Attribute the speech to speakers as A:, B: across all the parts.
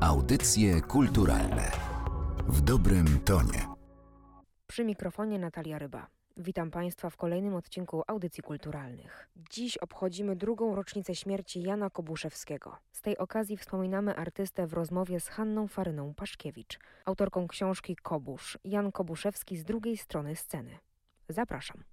A: Audycje kulturalne w dobrym tonie.
B: Przy mikrofonie Natalia Ryba. Witam Państwa w kolejnym odcinku Audycji Kulturalnych. Dziś obchodzimy drugą rocznicę śmierci Jana Kobuszewskiego. Z tej okazji wspominamy artystę w rozmowie z Hanną Faryną Paszkiewicz, autorką książki Kobusz, Jan Kobuszewski z drugiej strony sceny. Zapraszam.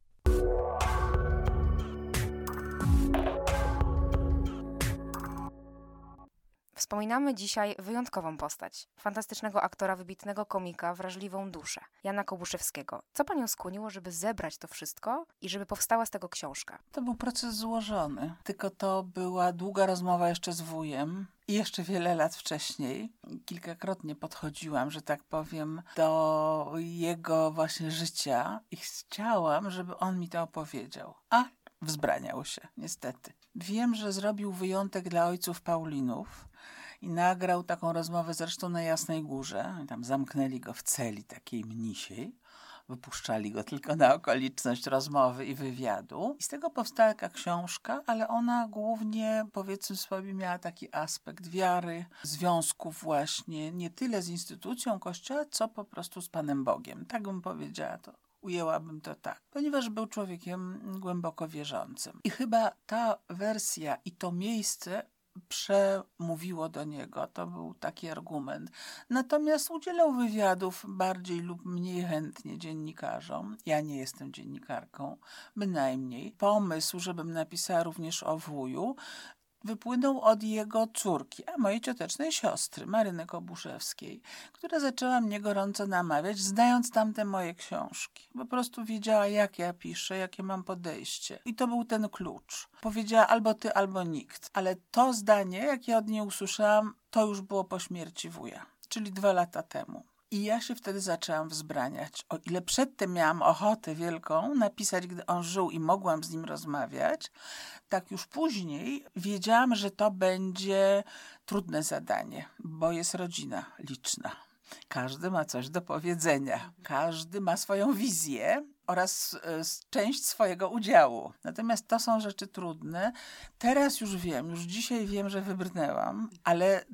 B: Wspominamy dzisiaj wyjątkową postać. Fantastycznego aktora, wybitnego komika, wrażliwą duszę. Jana Kobuszewskiego. Co panią skłoniło, żeby zebrać to wszystko i żeby powstała z tego książka?
C: To był proces złożony. Tylko to była długa rozmowa jeszcze z wujem. I jeszcze wiele lat wcześniej kilkakrotnie podchodziłam, że tak powiem, do jego właśnie życia i chciałam, żeby on mi to opowiedział. A wzbraniał się, niestety. Wiem, że zrobił wyjątek dla ojców Paulinów i nagrał taką rozmowę zresztą na Jasnej Górze. Tam zamknęli go w celi takiej mnisiej. Wypuszczali go tylko na okoliczność rozmowy i wywiadu. I z tego powstała taka książka, ale ona głównie, powiedzmy sobie, miała taki aspekt wiary, związków właśnie, nie tyle z instytucją Kościoła, co po prostu z Panem Bogiem. Tak bym powiedziała to ujęłabym to tak, ponieważ był człowiekiem głęboko wierzącym. I chyba ta wersja i to miejsce przemówiło do niego. To był taki argument. Natomiast udzielał wywiadów bardziej lub mniej chętnie dziennikarzom. Ja nie jestem dziennikarką, bynajmniej. Pomysł, żebym napisała również o wuju, wypłynął od jego córki, a mojej ciotecznej siostry, Maryny Kobuszewskiej, która zaczęła mnie gorąco namawiać, znając tamte moje książki. Po prostu wiedziała, jak ja piszę, jakie mam podejście. I to był ten klucz. Powiedziała albo ty, albo nikt. Ale to zdanie, jak ja od niej usłyszałam, to już było po śmierci wuja, czyli dwa lata temu. I ja się wtedy zaczęłam wzbraniać. O ile przedtem miałam ochotę wielką napisać, gdy on żył i mogłam z nim rozmawiać, tak już później wiedziałam, że to będzie trudne zadanie, bo jest rodzina liczna. Każdy ma coś do powiedzenia, każdy ma swoją wizję oraz e, część swojego udziału. Natomiast to są rzeczy trudne. Teraz już wiem, już dzisiaj wiem, że wybrnęłam, ale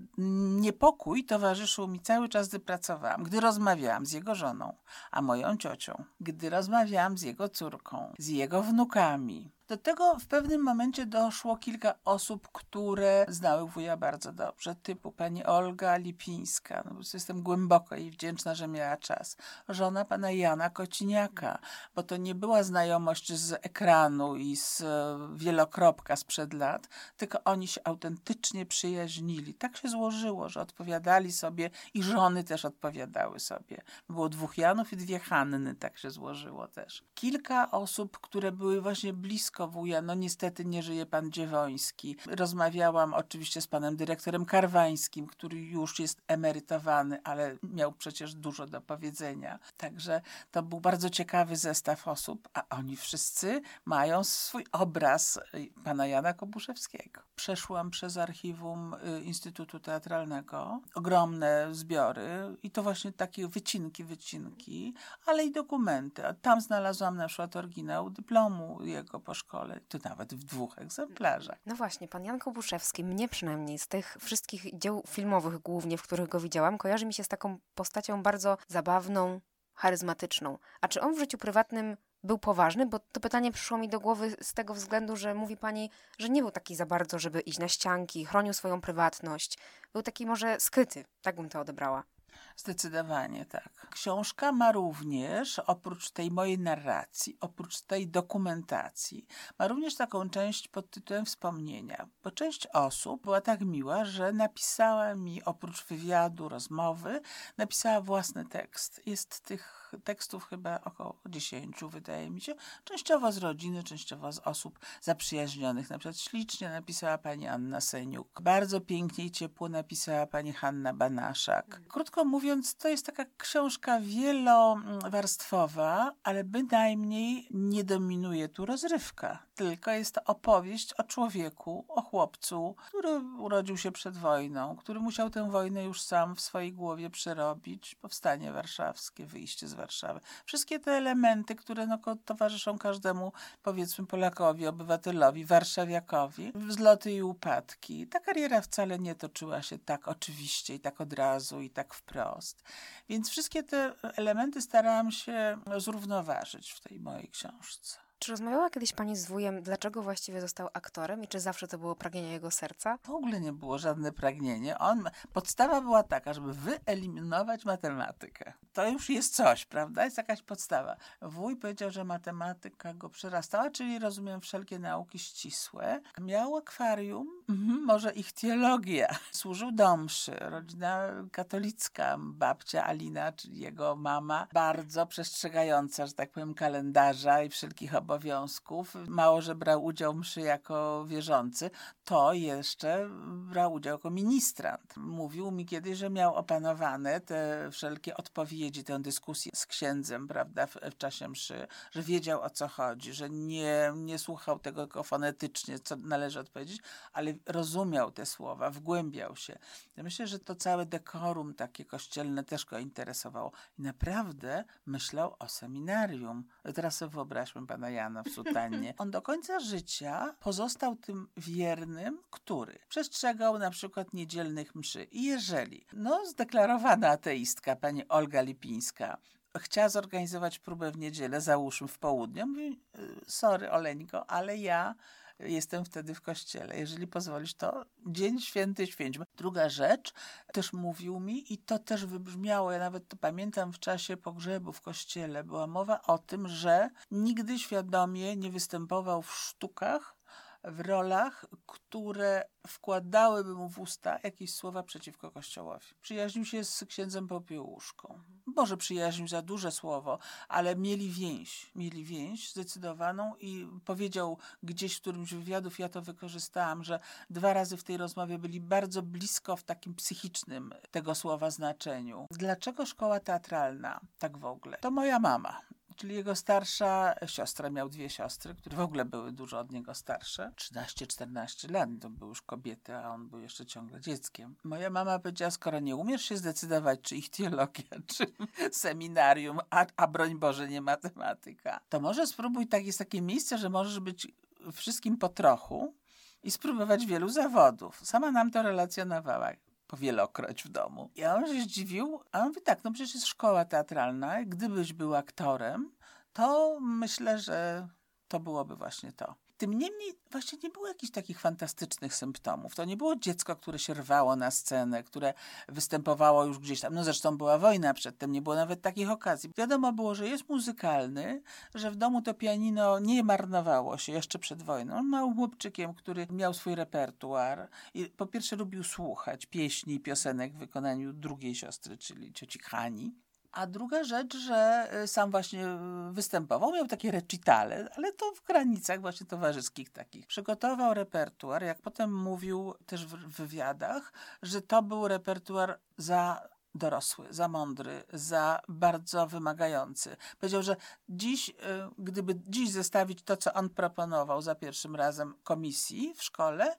C: niepokój towarzyszył mi cały czas, gdy pracowałam, gdy rozmawiałam z jego żoną, a moją ciocią, gdy rozmawiałam z jego córką, z jego wnukami, do tego w pewnym momencie doszło kilka osób, które znały wuja bardzo dobrze, typu pani Olga Lipińska. No, jestem głęboko jej wdzięczna, że miała czas. Żona pana Jana Kociniaka, bo to nie była znajomość z ekranu i z e, wielokropka sprzed lat, tylko oni się autentycznie przyjaźnili. Tak się złożyło, że odpowiadali sobie i żony też odpowiadały sobie. Było dwóch Janów i dwie Hanny, tak się złożyło też. Kilka osób, które były właśnie blisko No niestety nie żyje pan Dziewoński. Rozmawiałam oczywiście z panem dyrektorem Karwańskim, który już jest emerytowany, ale miał przecież dużo do powiedzenia. Także to był bardzo ciekawy zestaw osób, a oni wszyscy mają swój obraz y, pana Jana Kobuszewskiego. Przeszłam przez archiwum y, Instytutu Teatralnego, ogromne zbiory i to właśnie takie wycinki, wycinki, ale i dokumenty. Tam znalazłam na przykład oryginał dyplomu jego po szkole szkole, to nawet w dwóch egzemplarzach.
B: No właśnie, pan Jan Kobuszewski, mnie przynajmniej z tych wszystkich dzieł filmowych głównie, w których go widziałam, kojarzy mi się z taką postacią bardzo zabawną, charyzmatyczną. A czy on w życiu prywatnym był poważny? Bo to pytanie przyszło mi do głowy z tego względu, że mówi pani, że nie był taki za bardzo, żeby iść na ścianki, chronił swoją prywatność. Był taki może skryty, tak bym to odebrała.
C: Zdecydowanie tak. Książka ma również, oprócz tej mojej narracji, oprócz tej dokumentacji, ma również taką część pod tytułem wspomnienia, bo część osób była tak miła, że napisała mi oprócz wywiadu, rozmowy, napisała własny tekst. Jest tych tekstów chyba około dziesięciu, wydaje mi się. Częściowo z rodziny, częściowo z osób zaprzyjaźnionych. Na przykład ślicznie napisała pani Anna Seniuk. Bardzo pięknie i ciepło napisała pani Hanna Banaszak. Krótko Krótko mówiąc, to jest taka książka wielowarstwowa, ale bynajmniej nie dominuje tu rozrywka, tylko jest to opowieść o człowieku, o chłopcu, który urodził się przed wojną, który musiał tę wojnę już sam w swojej głowie przerobić, powstanie warszawskie, wyjście z Warszawy. Wszystkie te elementy, które no, towarzyszą każdemu, powiedzmy, Polakowi, obywatelowi, warszawiakowi, wzloty i upadki. Ta kariera wcale nie toczyła się tak oczywiście i tak od razu i tak wprost. Więc wszystkie te elementy starałam się zrównoważyć w tej mojej książce.
B: Czy rozmawiała kiedyś pani z wujem, dlaczego właściwie został aktorem i czy zawsze to było pragnienie jego serca?
C: W ogóle nie było żadne pragnienie. On, podstawa była taka, żeby wyeliminować matematykę. To już jest coś, prawda? Jest jakaś podstawa. Wuj powiedział, że matematyka go przerastała, czyli rozumiem wszelkie nauki ścisłe. Miał akwarium, mhm, może ich teologia. Służył do mszy. Rodzina katolicka, babcia Alina, czyli jego mama, bardzo przestrzegająca, że tak powiem, kalendarza i wszelkich obowiązków obowiązków. Mało, że brał udział w mszy jako wierzący, to jeszcze brał udział jako ministrant. Mówił mi kiedyś, że miał opanowane te wszelkie odpowiedzi, tę dyskusję z księdzem, prawda, w, w czasie mszy, że wiedział o co chodzi, że nie, nie słuchał tego tylko fonetycznie, co należy odpowiedzieć, ale rozumiał te słowa, wgłębiał się. Ja myślę, że to całe dekorum takie kościelne też go interesowało. I naprawdę myślał o seminarium. Teraz sobie wyobraźmy pana Jana W sutannie. On do końca życia pozostał tym wiernym, który przestrzegał na przykład niedzielnych mszy. I jeżeli, no zdeklarowana ateistka, pani Olga Lipińska, chciała zorganizować próbę w niedzielę, załóżmy w południe, mówi, y, sorry Oleńko, ale ja jestem wtedy w kościele. Jeżeli pozwolisz, to dzień święty święćmy. Druga rzecz, też mówił mi i to też wybrzmiało, ja nawet to pamiętam w czasie pogrzebu w kościele, była mowa o tym, że nigdy świadomie nie występował w sztukach, w rolach, które wkładałyby mu w usta jakieś słowa przeciwko Kościołowi. Przyjaźnił się z księdzem Popiełuszką. Może przyjaźnił za duże słowo, ale mieli więź. Mieli więź zdecydowaną i powiedział gdzieś w którymś wywiadów, ja to wykorzystałam, że dwa razy w tej rozmowie byli bardzo blisko w takim psychicznym tego słowa znaczeniu. Dlaczego szkoła teatralna tak w ogóle? To moja mama czyli jego starsza siostra. Miał dwie siostry, które w ogóle były dużo od niego starsze. 13-14 lat, to były już kobiety, a on był jeszcze ciągle dzieckiem. Moja mama powiedziała, skoro nie umiesz się zdecydować, czy ich teologia, czy seminarium, a, a broń Boże nie matematyka, to może spróbuj, tak jest takie miejsce, że możesz być wszystkim po trochu i spróbować wielu zawodów. Sama nam to relacjonowała powielokroć w domu. I on się zdziwił, a on mówi tak, no przecież jest szkoła teatralna, gdybyś był aktorem, to myślę, że to byłoby właśnie to. Tym niemniej właśnie nie było jakichś takich fantastycznych symptomów. To nie było dziecko, które się rwało na scenę, które występowało już gdzieś tam. No zresztą była wojna przedtem, nie było nawet takich okazji. Wiadomo było, że jest muzykalny, że w domu to pianino nie marnowało się jeszcze przed wojną. On małym chłopczykiem, który miał swój repertuar i po pierwsze lubił słuchać pieśni i piosenek w wykonaniu drugiej siostry, czyli cioci Hani. A druga rzecz, że y, sam właśnie y, występował, miał takie recitale, ale to w granicach właśnie towarzyskich takich. Przygotował repertuar, jak potem mówił też w wywiadach, że to był repertuar za dorosły, za mądry, za bardzo wymagający. Powiedział, że dziś, y, gdyby dziś zestawić to, co on proponował za pierwszym razem komisji w szkole,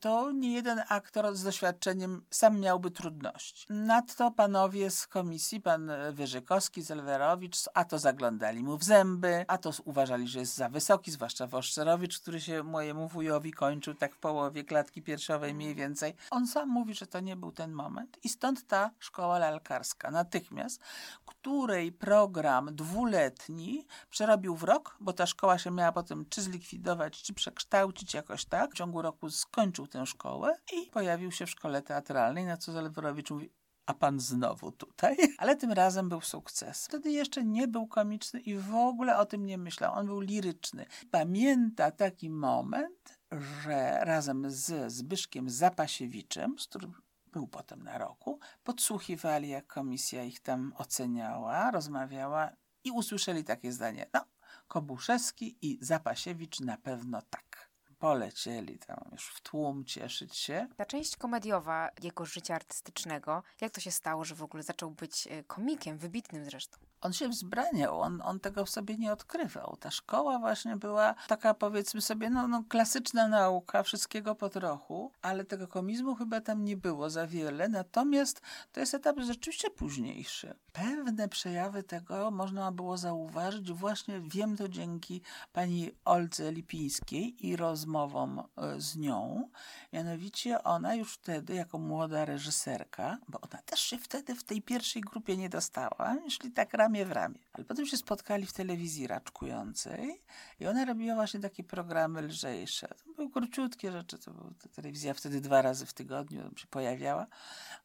C: to nie jeden aktor z doświadczeniem sam miałby trudności. Nadto panowie z komisji, pan Wyżykowski, Zelwerowicz, a to zaglądali mu w zęby, a to uważali, że jest za wysoki, zwłaszcza Woszczerowicz, który się mojemu wujowi kończył tak w połowie klatki piersiowej mniej więcej. On sam mówi, że to nie był ten moment i stąd ta szkoła lalkarska natychmiast, której program dwuletni przerobił w rok, bo ta szkoła się miała potem czy zlikwidować, czy przekształcić jakoś tak. W ciągu roku skończył skończył tę szkołę i pojawił się w szkole teatralnej, na co Zaleworowicz mówi, a pan znowu tutaj? Ale tym razem był sukces. Wtedy jeszcze nie był komiczny i w ogóle o tym nie myślał. On był liryczny. Pamięta taki moment, że razem z Zbyszkiem Zapasiewiczem, z którym był potem na roku, podsłuchiwali, jak komisja ich tam oceniała, rozmawiała i usłyszeli takie zdanie. No, Kobuszewski i Zapasiewicz na pewno tak polecieli tam już w tłum cieszyć się.
B: Ta część komediowa jego życia artystycznego, jak to się stało, że w ogóle zaczął być e, komikiem, wybitnym zresztą?
C: On się wzbraniał, on, on tego w sobie nie odkrywał. Ta szkoła właśnie była taka, powiedzmy sobie, no, no klasyczna nauka, wszystkiego po trochu, ale tego komizmu chyba tam nie było za wiele. Natomiast to jest etap rzeczywiście późniejszy. Pewne przejawy tego można było zauważyć właśnie, wiem to dzięki pani Oldze Lipińskiej i rozmowom e, z nią. Mianowicie ona już wtedy, jako młoda reżyserka, bo ona też się wtedy w tej pierwszej grupie nie dostała, szli tak ramię w ramię. Ale potem się spotkali w telewizji raczkującej i ona robiła właśnie takie programy lżejsze. To były króciutkie rzeczy, to była telewizja wtedy dwa razy w tygodniu się pojawiała,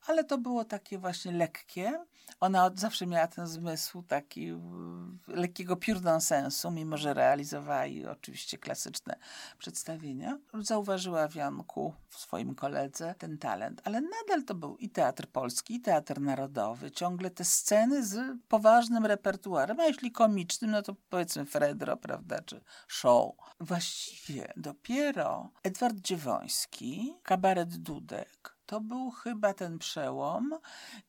C: ale to było takie właśnie lekkie. Ona od zawsze miała ten zmysł taki lekkiego pure sensu, mimo że realizowała i oczywiście klasyczne przedstawienia. Zauważyła w Janku, w swoim koledze, ten talent, ale nadal to był i teatr polski, i teatr narodowy. Ciągle te sceny z poważnym repertuarem, a jeśli komicznym, no to powiedzmy Fredro, prawda, czy show. Właściwie dopiero Edward Dziewoński, kabaret Dudek, to był chyba ten przełom,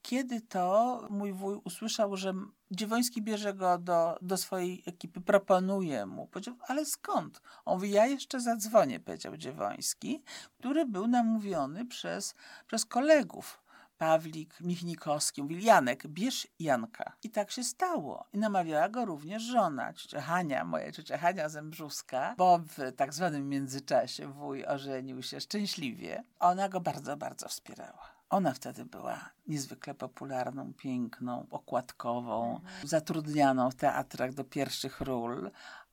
C: kiedy to mój wuj usłyszał, że Dziewoński bierze go do, do swojej ekipy, proponuje mu. Powiedział, ale skąd? On mówi, ja jeszcze zadzwonię, powiedział Dziewoński, który był namówiony przez, przez kolegów Pawlik Michnikowski mówił, Janek, bierz Janka. I tak się stało. I namawiała go również żona, ciocia Hania, moja ciocia Hania Zembrzuska, bo w tak zwanym międzyczasie wuj ożenił się szczęśliwie. Ona go bardzo, bardzo wspierała. Ona wtedy była niezwykle popularną, piękną, okładkową, mhm. zatrudnianą w teatrach do pierwszych ról,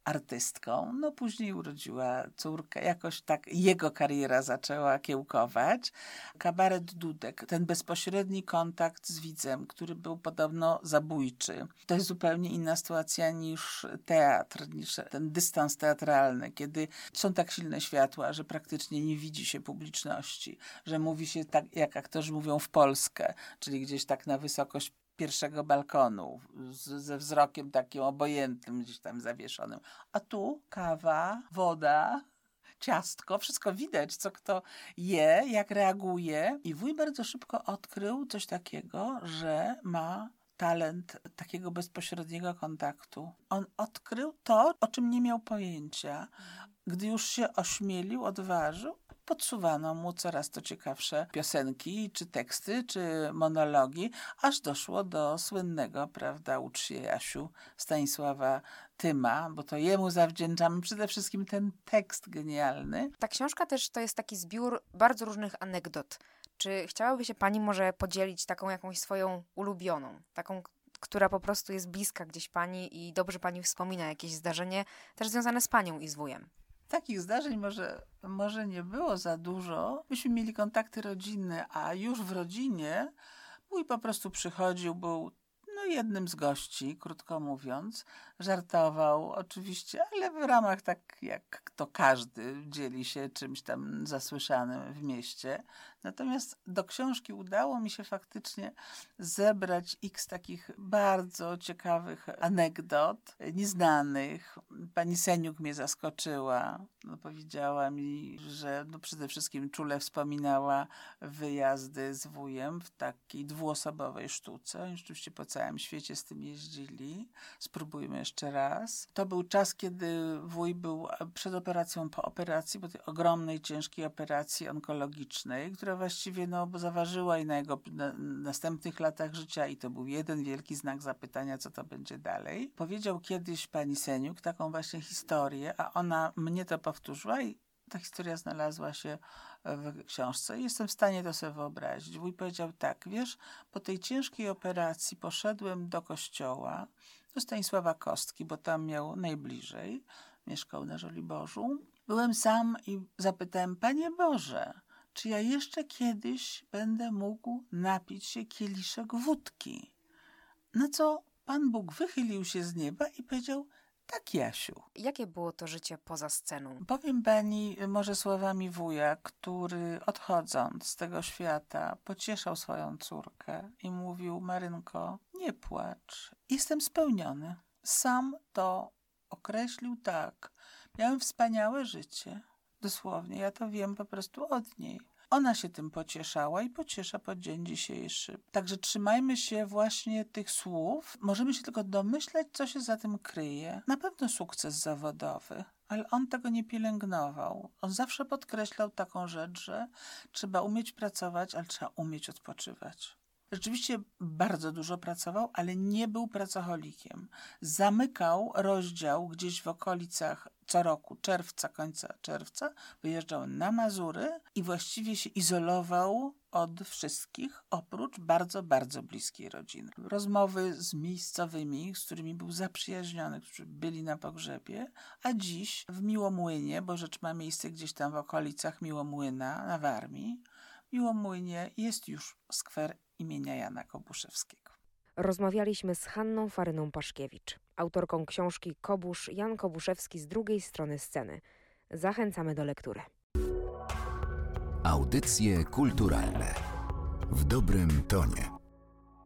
C: artystką. No później urodziła córkę, jakoś tak jego kariera zaczęła kiełkować. Kabaret Dudek, ten bezpośredni kontakt z widzem, który był podobno zabójczy. To jest zupełnie inna sytuacja niż teatr, niż ten dystans teatralny, kiedy są tak silne światła, że praktycznie nie widzi się publiczności, że mówi się tak, jak aktorzy mówią w Polskę, czyli gdzieś tak na wysokość pierwszego balkonu z, ze wzrokiem takim obojętnym gdzieś tam zawieszonym. A tu kawa, woda, ciastko, wszystko widać, co kto je, jak reaguje. I wuj bardzo szybko odkrył coś takiego, że ma talent takiego bezpośredniego kontaktu. On odkrył to, o czym nie miał pojęcia. Gdy już się ośmielił, odważył, podsuwano mu coraz to ciekawsze piosenki, czy teksty, czy monologi, aż doszło do słynnego, prawda, ucz się Jasiu, Stanisława Tyma, bo to jemu zawdzięczamy przede wszystkim ten tekst genialny.
B: Ta książka też to jest taki zbiór bardzo różnych anegdot. Czy chciałaby się pani może podzielić taką jakąś swoją ulubioną, taką, która po prostu jest bliska gdzieś pani i dobrze pani wspomina jakieś zdarzenie, też związane z panią i z wujem?
C: Takich zdarzeń może, może nie było za dużo. Myśmy mieli kontakty rodzinne, a już w rodzinie mój po prostu przychodził, był no, jednym z gości, krótko mówiąc. Żartował oczywiście, ale w ramach tak jak to każdy dzieli się czymś tam zasłyszanym w mieście. Natomiast do książki udało mi się faktycznie zebrać x takich bardzo ciekawych anegdot, nieznanych. Pani Seniuk mnie zaskoczyła. No, powiedziała mi, że no przede wszystkim czule wspominała wyjazdy z wujem w takiej dwuosobowej sztuce. Oni rzeczywiście po całym świecie z tym jeździli. Spróbujmy jeszcze raz. To był czas, kiedy wuj był przed operacją, po operacji, po tej ogromnej, ciężkiej operacji onkologicznej, która która właściwie no, zaważyła i na jego na, następnych latach życia i to był jeden wielki znak zapytania, co to będzie dalej. Powiedział kiedyś pani Seniuk taką właśnie historię, a ona mnie to powtórzyła i ta historia znalazła się w książce jestem w stanie to sobie wyobrazić. Wuj powiedział tak, wiesz, po tej ciężkiej operacji poszedłem do kościoła, do Stanisława Kostki, bo tam miał najbliżej, mieszkał na Żoliborzu. Byłem sam i zapytałem, Panie Boże, czy ja jeszcze kiedyś będę mógł napić się kieliszek wódki. Na co Pan Bóg wychylił się z nieba i powiedział, tak, Jasiu.
B: Jakie było to życie poza sceną?
C: Powiem pani może słowami wuja, który odchodząc z tego świata pocieszał swoją córkę i mówił, Marynko, nie płacz, jestem spełniony. Sam to określił tak. Miałem wspaniałe życie Dosłownie, ja to wiem po prostu od niej. Ona się tym pocieszała i pociesza po dzień dzisiejszy. Także trzymajmy się właśnie tych słów. Możemy się tylko domyśleć, co się za tym kryje. Na pewno sukces zawodowy, ale on tego nie pielęgnował. On zawsze podkreślał taką rzecz, że trzeba umieć pracować, ale trzeba umieć odpoczywać. Rzeczywiście bardzo dużo pracował, ale nie był pracocholikiem. Zamykał rozdział gdzieś w okolicach co roku, czerwca, końca czerwca, wyjeżdżał na Mazury i właściwie się izolował od wszystkich, oprócz bardzo, bardzo bliskiej rodziny. Rozmowy z miejscowymi, z którymi był zaprzyjaźniony, którzy byli na pogrzebie, a dziś w Miłomłynie, bo rzecz ma miejsce gdzieś tam w okolicach Miłomłyna na Warmii, w Miłomłynie jest już skwer imienia Jana Kobuszewskiego.
B: Rozmawialiśmy z Hanną Faryną Paszkiewicz, autorką książki Kobusz Jan Kobuszewski z drugiej strony sceny. Zachęcamy do lektury.
A: Audycje kulturalne w dobrym tonie.